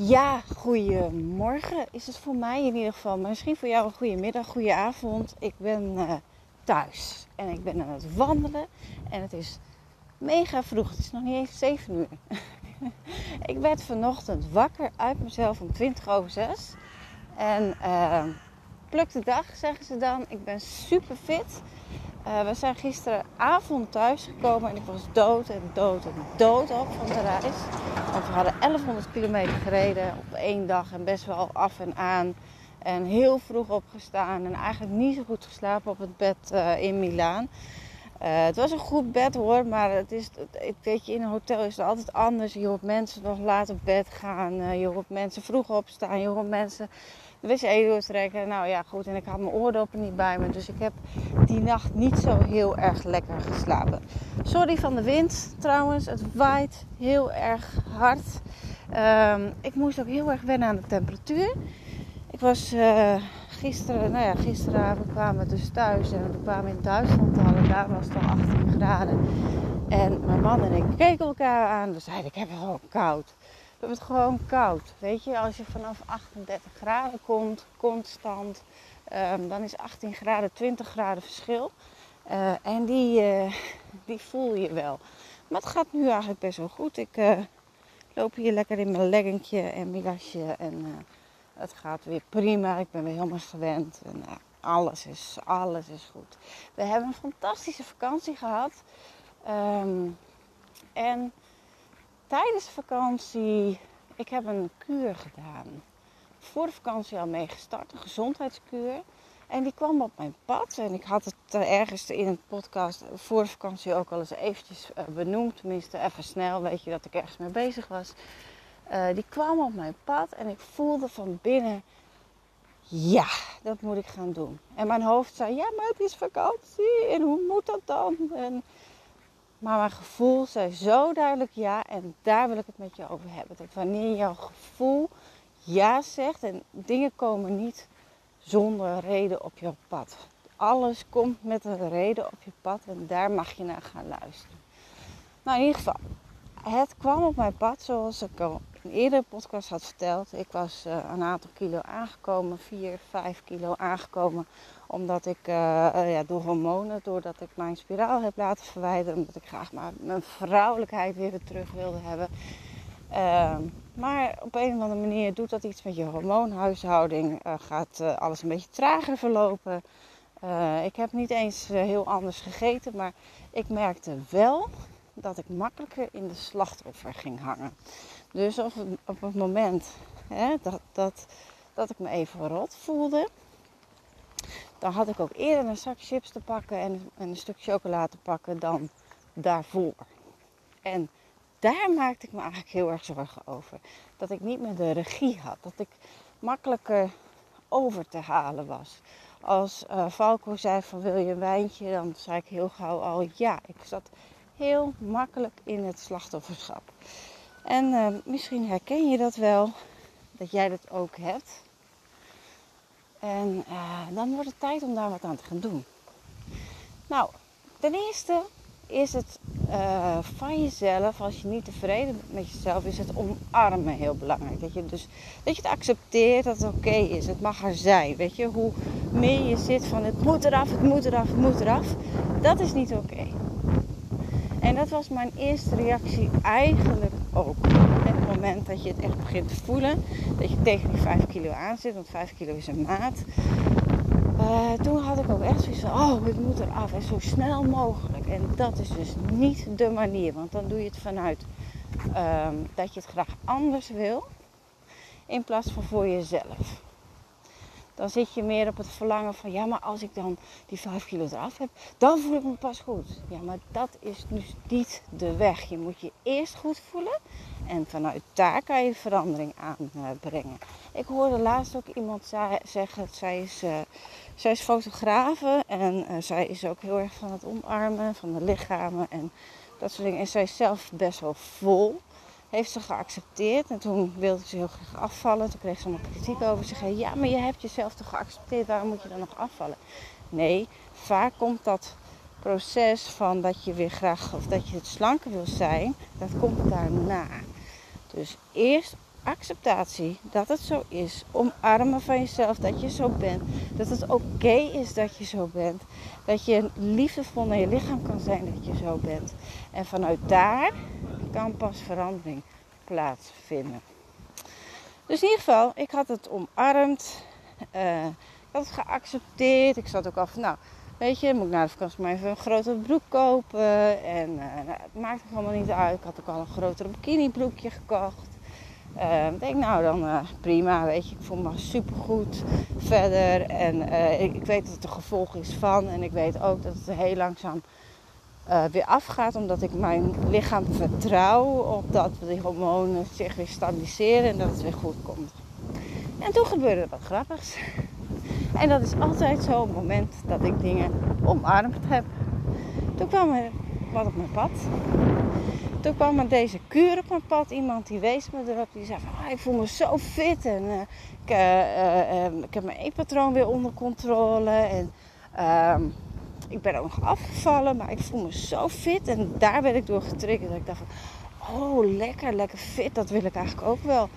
Ja, goedemorgen is het voor mij in ieder geval. Maar misschien voor jou een goede middag, goede avond. Ik ben uh, thuis en ik ben aan het wandelen. En het is mega vroeg. Het is nog niet eens 7 uur. ik werd vanochtend wakker uit mezelf om 20 over 6. En uh, pluk de dag, zeggen ze dan. Ik ben super fit. Uh, we zijn gisteravond thuis gekomen en ik was dood en dood en dood op van de reis. Want we hadden 1100 kilometer gereden op één dag en best wel af en aan. En heel vroeg opgestaan en eigenlijk niet zo goed geslapen op het bed uh, in Milaan. Uh, het was een goed bed hoor, maar het is, weet je, in een hotel is het altijd anders. Je hoort mensen nog laat op bed gaan, je hoort mensen vroeg opstaan, je hoort mensen de wc doortrekken. Nou ja, goed. En ik had mijn oordoppen niet bij me. Dus ik heb die nacht niet zo heel erg lekker geslapen. Sorry van de wind trouwens. Het waait heel erg hard. Um, ik moest ook heel erg wennen aan de temperatuur. Ik was uh, gisteren, nou ja, gisteravond kwamen we dus thuis. En we kwamen in Duitsland halen. Daar was het al 18 graden. En mijn man en ik keken elkaar aan. Dus zeiden ik heb het gewoon koud. We hebben het gewoon koud. Weet je, als je vanaf 38 graden komt, constant, um, dan is 18 graden 20 graden verschil. Uh, en die, uh, die voel je wel. Maar het gaat nu eigenlijk best wel goed. Ik uh, loop hier lekker in mijn leggingje en mijn jasje. En het gaat weer prima. Ik ben weer helemaal gewend. En, alles, is, alles is goed. We hebben een fantastische vakantie gehad. Um, en tijdens de vakantie, ik heb een kuur gedaan. Voor de vakantie al mee gestart, een gezondheidskuur. En die kwam op mijn pad. En ik had het ergens in een podcast voor de vakantie ook al eens eventjes eh, benoemd. Tenminste, even snel, weet je, dat ik ergens mee bezig was. Uh, die kwam op mijn pad en ik voelde van binnen... Ja, dat moet ik gaan doen. En mijn hoofd zei, ja, maar het is vakantie. En hoe moet dat dan? En maar mijn gevoel zei zo duidelijk ja. En daar wil ik het met je over hebben. Dat wanneer jouw gevoel ja zegt en dingen komen niet zonder reden op je pad. Alles komt met een reden op je pad en daar mag je naar gaan luisteren. Nou, in ieder geval, het kwam op mijn pad zoals ik al een eerdere podcast had verteld. Ik was uh, een aantal kilo aangekomen, 4, 5 kilo aangekomen omdat ik uh, ja, door hormonen, doordat ik mijn spiraal heb laten verwijderen. Omdat ik graag maar mijn vrouwelijkheid weer terug wilde hebben. Uh, maar op een of andere manier doet dat iets met je hormoonhuishouding. Gaat alles een beetje trager verlopen. ik heb niet eens heel anders gegeten. Maar ik merkte wel dat ik makkelijker in de slachtoffer ging hangen. Dus op, op het moment hè, dat, dat, dat ik me even rot voelde dan had ik ook eerder een zak chips te pakken en, een stuk chocola te pakken dan daarvoor. En daar maakte ik me eigenlijk heel erg zorgen over. Dat ik niet meer de regie had. Dat ik makkelijker over te halen was. Als uh, Falco zei van wil je een wijntje, dan zei ik heel gauw al ja. Ik zat heel makkelijk in het slachtofferschap. En uh, misschien herken je dat wel, dat jij dat ook hebt. En uh, dan wordt het tijd om daar wat aan te gaan doen. Nou, ten eerste is het uh, van jezelf, als je niet tevreden bent met jezelf, is het omarmen heel belangrijk. Dat je, dus, dat je het accepteert dat het oké is. Het mag er zijn. Weet je, hoe meer je zit van het moet eraf, het moet eraf, het moet eraf. Dat is niet oké. En dat was mijn eerste reactie eigenlijk ook. Het moment dat je het echt begint te voelen, dat je tegen die 5 kilo aan zit, want 5 kilo is een maat. Uh, toen had ik ook echt zoiets van, oh, het moet eraf en zo snel mogelijk. En dat is dus niet de manier, want dan doe je het vanuit um, dat je het graag anders wil, in plaats van voor jezelf. Dan zit je meer op het verlangen van, ja, maar als ik dan die 5 kilo eraf heb, dan voel ik me pas goed. Ja, maar dat is dus niet de weg. Je moet je eerst goed voelen en vanuit daar kan je verandering aanbrengen. Ik hoorde laatst ook iemand zeggen, zij is, uh, zij is fotografe en uh, zij is ook heel erg van het omarmen van de lichamen en dat soort dingen. En zij is zelf best wel vol heeft ze geaccepteerd. En toen wilde ze heel graag afvallen. Toen kreeg ze allemaal kritiek over. Ze zei, ja, maar je hebt jezelf toch geaccepteerd. Waarom moet je dan nog afvallen? Nee, vaak komt dat proces van dat je weer graag, of dat je het slanker wil zijn, dat komt daarna. Dus eerst acceptatie dat het zo is. Omarmen van jezelf dat je zo bent. Dat het oké is dat je zo bent. Dat je liefdevol naar je lichaam kan zijn dat je zo bent. En vanuit daar kan pas verandering plaatsvinden. Dus in ieder geval, ik had het omarmd. Uh, ik had het geaccepteerd. Ik zat ook af, nou, weet je, moet ik na de vakantie even een grotere broek kopen. En uh, nou, het maakt er allemaal niet uit. Ik had ook al een grotere bikini broekje gekocht. Uh, ik denk, nou dan prima, weet je, ik voel me supergoed verder. En ik, ik, weet dat het een gevolg is van. En ik weet ook dat het heel langzaam uh, weer afgaat. Omdat ik mijn lichaam vertrouw op dat die hormonen zich weer stabiliseren en dat het weer goed komt. En toen gebeurde er wat grappigs. En dat is altijd zo'n moment dat ik dingen omarmd heb. Toen kwam er wat op mijn pad. Toen kwam er deze kuur op mijn pad. Iemand die wees me erop. Die zei van, ah, ik voel me zo fit. En uh, ik, uh, ik, heb mijn eetpatroon weer onder controle. En ehm, ik ben ook nog afgevallen, maar ik voel me zo fit. En daar werd ik door getriggerd. Dat ik dacht van, oh lekker, lekker fit. Dat wil ik eigenlijk ook wel.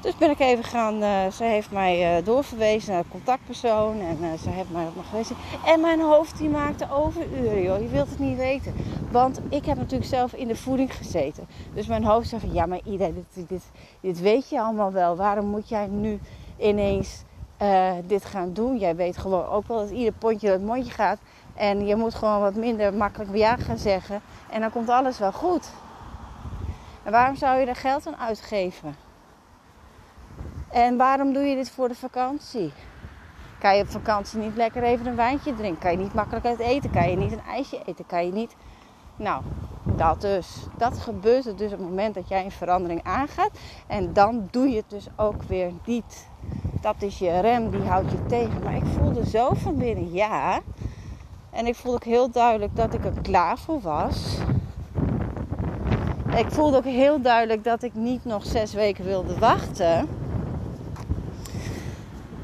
Dus ben ik even gaan, uh, zij heeft mij uh, doorverwezen naar de contactpersoon en uh, zij heeft mij ook nog gewezen. En mijn hoofd die maakte overuren joh, je wilt het niet weten. Want ik heb natuurlijk zelf in de voeding gezeten. Dus mijn hoofd zei van, ja maar Ida, dit, dit, dit weet je allemaal wel. Waarom moet jij nu ineens dit gaan doen? Jij weet gewoon ook wel dat ieder pondje het mondje gaat. En je moet gewoon wat minder makkelijk ja gaan zeggen. En dan komt alles wel goed. En waarom zou je er geld aan uitgeven? En waarom doe je dit voor de vakantie? Kan je op vakantie niet lekker even een wijntje drinken? Kan je niet makkelijk uit eten? Kan je niet een ijsje eten? Kan je niet. Nou, dat dus. Dat gebeurt er dus op het moment dat jij een verandering aangaat. En dan doe je het dus ook weer niet. Dat is je rem, die houdt je tegen. Maar ik voelde zo van binnen ja. En ik voelde ook heel duidelijk dat ik er klaar voor was. Ik voelde ook heel duidelijk dat ik niet nog zes weken wilde wachten.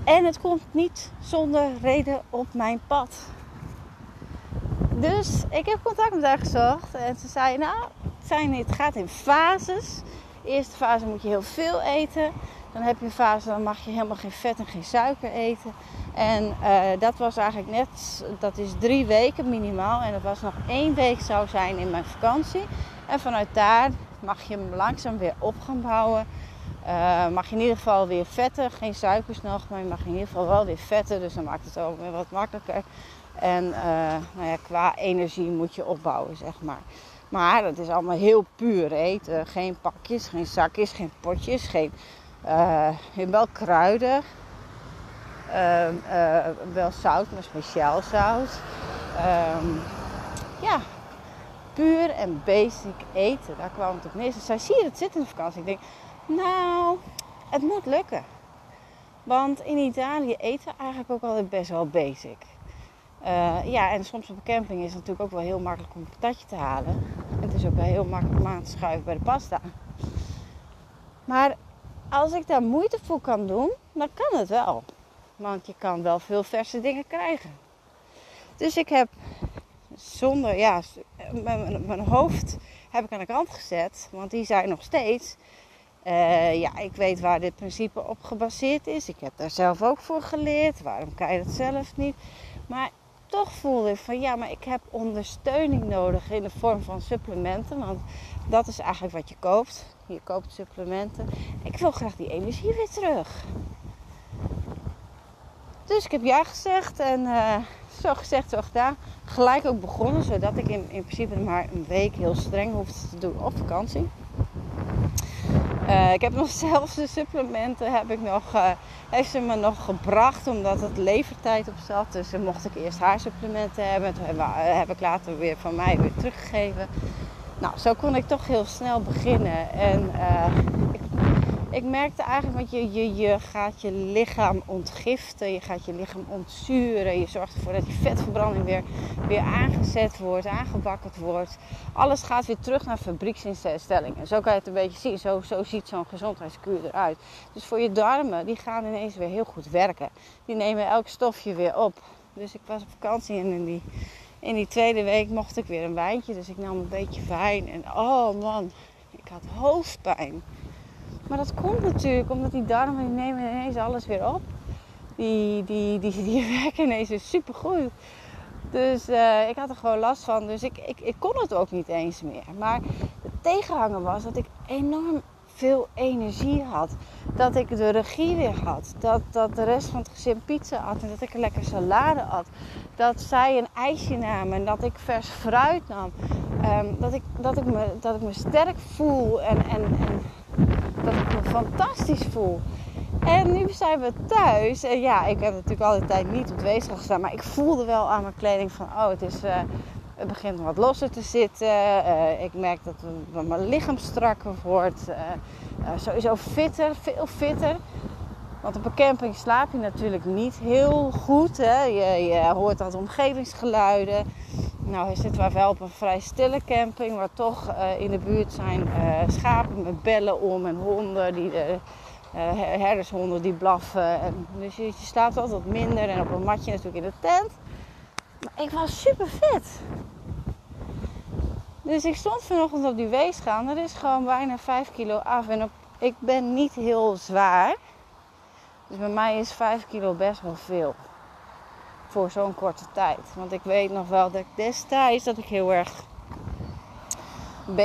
En het komt niet zonder reden op mijn pad. Dus ik heb contact met haar gezocht. En ze zei, nou, het gaat in fases. De eerste fase moet je heel veel eten. Dan heb je een fase, dan mag je helemaal geen vet en geen suiker eten. En uh, dat was eigenlijk net, dat is drie weken minimaal. En dat was nog één week zou zijn in mijn vakantie. En vanuit daar mag je hem langzaam weer op gaan bouwen. Uh, mag je in ieder geval weer vetten, geen suikers nog, maar je mag in ieder geval wel weer vetten. Dus dan maakt het ook weer wat makkelijker. En uh, nou ja, qua energie moet je opbouwen, zeg maar. Maar dat is allemaal heel puur eten. Geen pakjes, geen zakjes, geen potjes, geen, wel kruiden. Ehm, eh, wel zout, maar speciaal zout. Ehm, ja, puur en basic eten. Daar kwam het op neer. Ze zei, zie je, het zit in de vakantie. Ik denk, nou, het moet lukken. Want in Italië eten we eigenlijk ook altijd best wel basic. Uh, ja, en soms op een camping is het natuurlijk ook wel heel makkelijk om een patatje te halen. Het is ook wel heel makkelijk om aan te schuiven bij de pasta. Maar als ik daar moeite voor kan doen, dan kan het wel. Want je kan wel veel verse dingen krijgen. Dus ik heb zonder, ja, mijn, hoofd heb ik aan de kant gezet. Want die zei nog steeds, uh, ja, ik weet waar dit principe op gebaseerd is. Ik heb daar zelf ook voor geleerd. Waarom kan je dat zelf niet? Maar toch voelde ik van ja, maar ik heb ondersteuning nodig in de vorm van supplementen. Want dat is eigenlijk wat je koopt. Je koopt supplementen. Ik wil graag die energie weer terug. Dus ik heb ja gezegd en uh, zo gezegd, zo gedaan. Gelijk ook begonnen, zodat ik in, in principe maar een week heel streng hoefde te doen op vakantie. Uh, ik heb nog zelfs de supplementen heb ik nog, uh, heeft ze me nog gebracht omdat het levertijd op zat. Dus dan mocht ik eerst haar supplementen hebben. Toen heb, heb ik later weer van mij weer teruggegeven. Nou, zo kon ik toch heel snel beginnen. En ik ik merkte eigenlijk, want je, je, je gaat je lichaam ontgiften, je gaat je lichaam ontzuren, je zorgt ervoor dat je vetverbranding weer, weer aangezet wordt, aangewakkerd wordt. Alles gaat weer terug naar fabrieksinstellingen. Zo kan je het een beetje zien, zo, zo ziet zo'n gezondheidskuur eruit. Dus voor je darmen, die gaan ineens weer heel goed werken. Die nemen elk stofje weer op. Dus ik was op vakantie en in die, in die tweede week mocht ik weer een wijntje, dus ik nam een beetje wijn en oh man, ik had hoofdpijn. Maar dat komt natuurlijk omdat die darmen die nemen ineens alles weer op. Die, die, die, die werken ineens supergoed. Dus uh, ik had er gewoon last van. Dus ik, ik, ik kon het ook niet eens meer. Maar de tegenhanger was dat ik enorm veel energie had. Dat ik de regie weer had. Dat, dat de rest van het gezin pizza had. En dat ik een lekker salade had. Dat zij een ijsje namen. En dat ik vers fruit nam. Um, dat, ik, dat, ik me, dat ik me sterk voel. En, en, en dat ik me fantastisch voel. En nu zijn we thuis. En ja, ik heb natuurlijk al die tijd niet op het gestaan. Maar ik voelde wel aan mijn kleding van... Oh, het, is, uh, het begint wat losser te zitten. Uh, ik merk dat mijn lichaam strakker wordt. Uh, sowieso fitter, veel fitter. Want op een camping slaap je natuurlijk niet heel goed. Hè? Je, je hoort dat omgevingsgeluiden. Nou, zitten wij wel op een vrij stille camping, waar toch uh, in de buurt zijn uh, schapen met bellen om en honden, die, uh, herdershonden die blaffen. En, dus je, je slaapt altijd minder en op een matje natuurlijk in de tent. Maar ik was super fit. Dus ik stond vanochtend op die weegschaal. Dat is gewoon bijna 5 kilo af. En op, ik ben niet heel zwaar. Dus bij mij is 5 kilo best wel veel voor zo'n korte tijd. Want ik weet nog wel dat ik destijds dat ik heel erg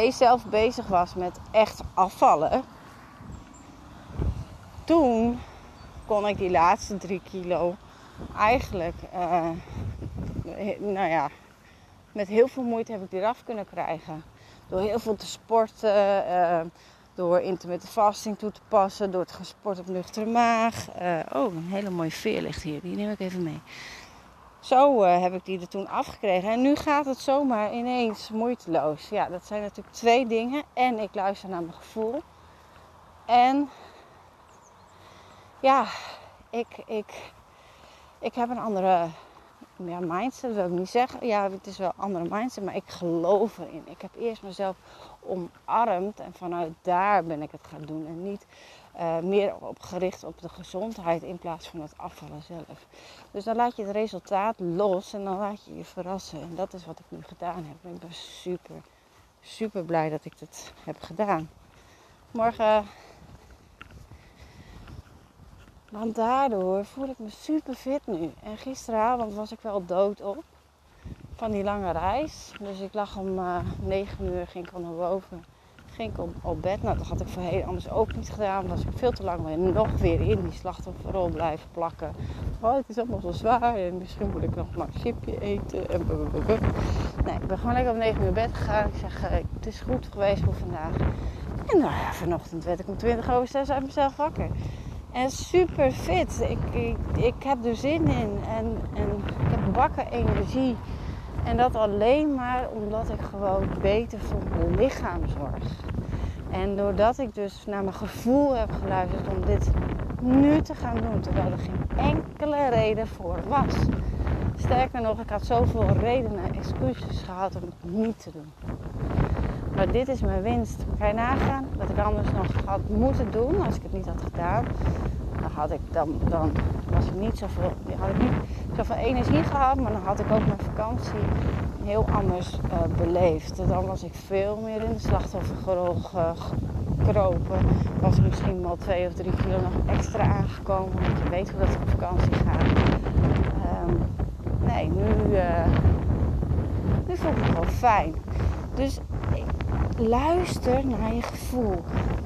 zelf bezig was met echt afvallen. Toen kon ik die laatste drie kilo eigenlijk, uh, nou ja, met heel veel moeite heb ik die eraf kunnen krijgen. Door heel veel te sporten, uh, door intermittent fasting toe te passen, door het gesport op nuchtere maag. Uh, oh, een hele mooie veer ligt hier, die neem ik even mee. Zo uh, heb ik die er toen afgekregen. En nu gaat het zomaar ineens moeiteloos. Ja, dat zijn natuurlijk twee dingen. En ik luister naar mijn gevoel. En ja, ik, ik, ik heb een andere ja, mindset, wil ik niet zeggen. Ja, het is wel een andere mindset, maar ik geloof erin. Ik heb eerst mezelf omarmd en vanuit daar ben ik het gaan doen. En niet uh, meer op gericht op de gezondheid in plaats van het afvallen zelf. Dus dan laat je het resultaat los en dan laat je je verrassen. En dat is wat ik nu gedaan heb. Ik ben super, super blij dat ik dit heb gedaan. Morgen. Want daardoor voel ik me super fit nu. En gisteravond was ik wel dood op van die lange reis. Dus ik lag om uh, eh, 9 uur, ging ik al naar boven ik op, op bed. Nou, dat had ik voorheen anders ook niet gedaan. Dan was ik veel te lang weer nog weer in die slachtofferrol blijven plakken. Oh, het is allemaal zo zwaar en misschien moet ik nog maar een chipje eten. En nee, ik ben gewoon lekker om 9 uur bed gegaan. Ik zeg, uh, het is goed geweest voor vandaag. En nou ja, vanochtend werd ik om 20 over 6 uit mezelf wakker. En super fit. Ik, ik, ik heb er zin in. En, en ik heb bakken energie. En dat alleen maar omdat ik gewoon beter voor mijn lichaam zorg. En doordat ik dus naar mijn gevoel heb geluisterd om dit nu te gaan doen, terwijl er geen enkele reden voor was. Sterker nog, ik had zoveel redenen en excuses gehad om het niet te doen. Maar dit is mijn winst. Kan je nagaan dat ik anders nog had moeten doen als ik het niet had gedaan? Dan, had ik, dan, dan was ik niet zoveel, had ik niet zoveel energie gehad, maar dan had ik ook mijn vakantie heel anders uh, beleefd. Dan was ik veel meer in de slachtofferrol gekropen. Was ik misschien wel twee of drie kilo nog extra aangekomen, want je weet hoe dat op vakantie gaat. Um, nee, nu, uh, nu voel ik me gewoon fijn. Dus luister naar je gevoel.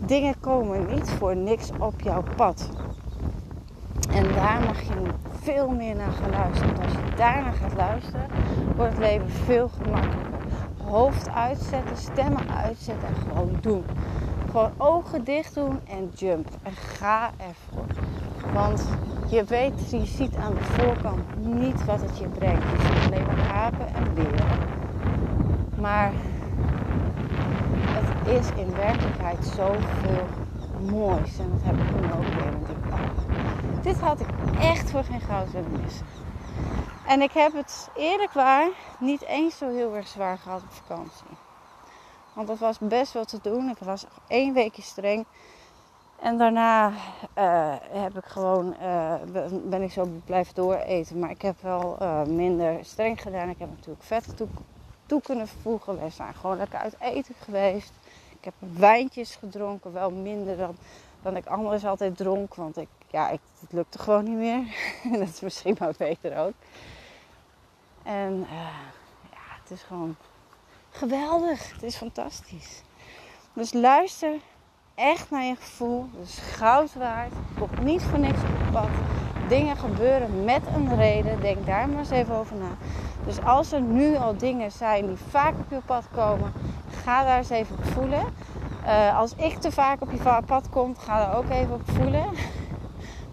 Dingen komen niet voor niks op jouw pad. En daar mag je veel meer naar gaan luisteren. Want als je daarnaar gaat luisteren, wordt het leven veel gemakkelijker. Hoofd uitzetten, stemmen uitzetten en gewoon doen. Gewoon ogen dicht doen en jump. En ga ervoor. Want je weet, je ziet aan de voorkant niet wat het je brengt. Je ziet alleen maar apen en beren. Maar het is in werkelijkheid zoveel moois. En dat heb ik nu ook weer. Want ik, oh, dit had ik echt voor geen goud willen missen. En ik heb het eerlijk waar niet eens zo heel erg zwaar gehad op vakantie. Want dat was best wel te doen. Ik was één weekje streng. En daarna uh, heb ik gewoon, uh, ben ik zo blijven dooreten. Maar ik heb wel uh, minder streng gedaan. Ik heb natuurlijk vet toe, toe, kunnen voegen. We zijn gewoon lekker uit eten geweest. Ik heb wijntjes gedronken. Wel minder dan, dan ik anders altijd dronk. Want ik, ja, ik, het lukte gewoon niet meer. dat is misschien wel beter ook. En ja, het is gewoon geweldig. Het is fantastisch. Dus luister echt naar je gevoel. Dus goud waard. Komt niet voor niks op het pad. Dingen gebeuren met een reden. Denk daar maar eens even over na. Dus als er nu al dingen zijn die vaak op je pad komen, ga daar eens even op voelen. Uh, als ik te vaak op je pad kom, ga daar ook even op voelen.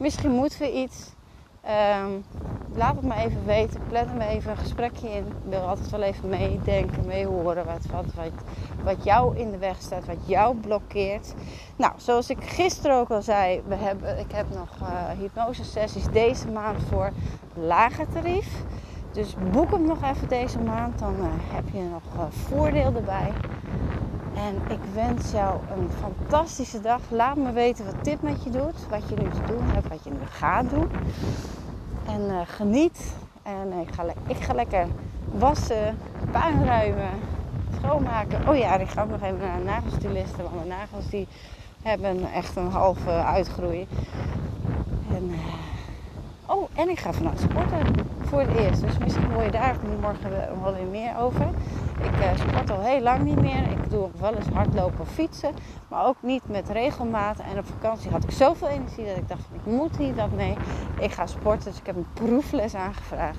Misschien moeten we iets. Um, laat het me even weten. Plan me even een gesprekje in. Ik wil altijd wel even meedenken, meehoren wat, wat, wat, jou in de weg staat, wat jou blokkeert. Nou, zoals ik gisteren ook al zei, we hebben, ik heb nog uh, hypnose sessies deze maand voor lager tarief. Dus boek hem nog even deze maand, dan uh, heb je nog uh, voordeel erbij. En ik wens jou een fantastische dag. Laat me weten wat dit met je doet, wat je nu te doen hebt, wat je nu gaat doen. En uh, geniet. En ik ga, ik ga lekker wassen, puin ruimen, schoonmaken. Oh ja, ik ga ook nog even naar een nagelstyliste. Want mijn nagels die hebben echt een halve uitgroei. En, uh, oh, en ik ga vandaag sporten voor het eerst. Dus misschien hoor je daar morgen wel weer meer over. Ik uh, sport al heel lang niet meer. Ik doe wel eens hardlopen of fietsen. Maar ook niet met regelmaat. En op vakantie had ik zoveel energie dat ik dacht, ik moet hier dat mee. Ik ga sporten. Dus ik heb een proefles aangevraagd.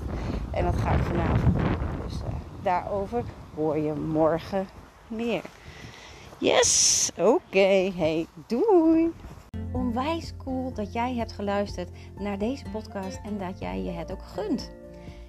En dat ga ik vanavond doen. Dus uh, daarover hoor je morgen meer. Yes, oké. Okay. Hey, doei. Onwijs cool dat jij hebt geluisterd naar deze podcast en dat jij je het ook gunt.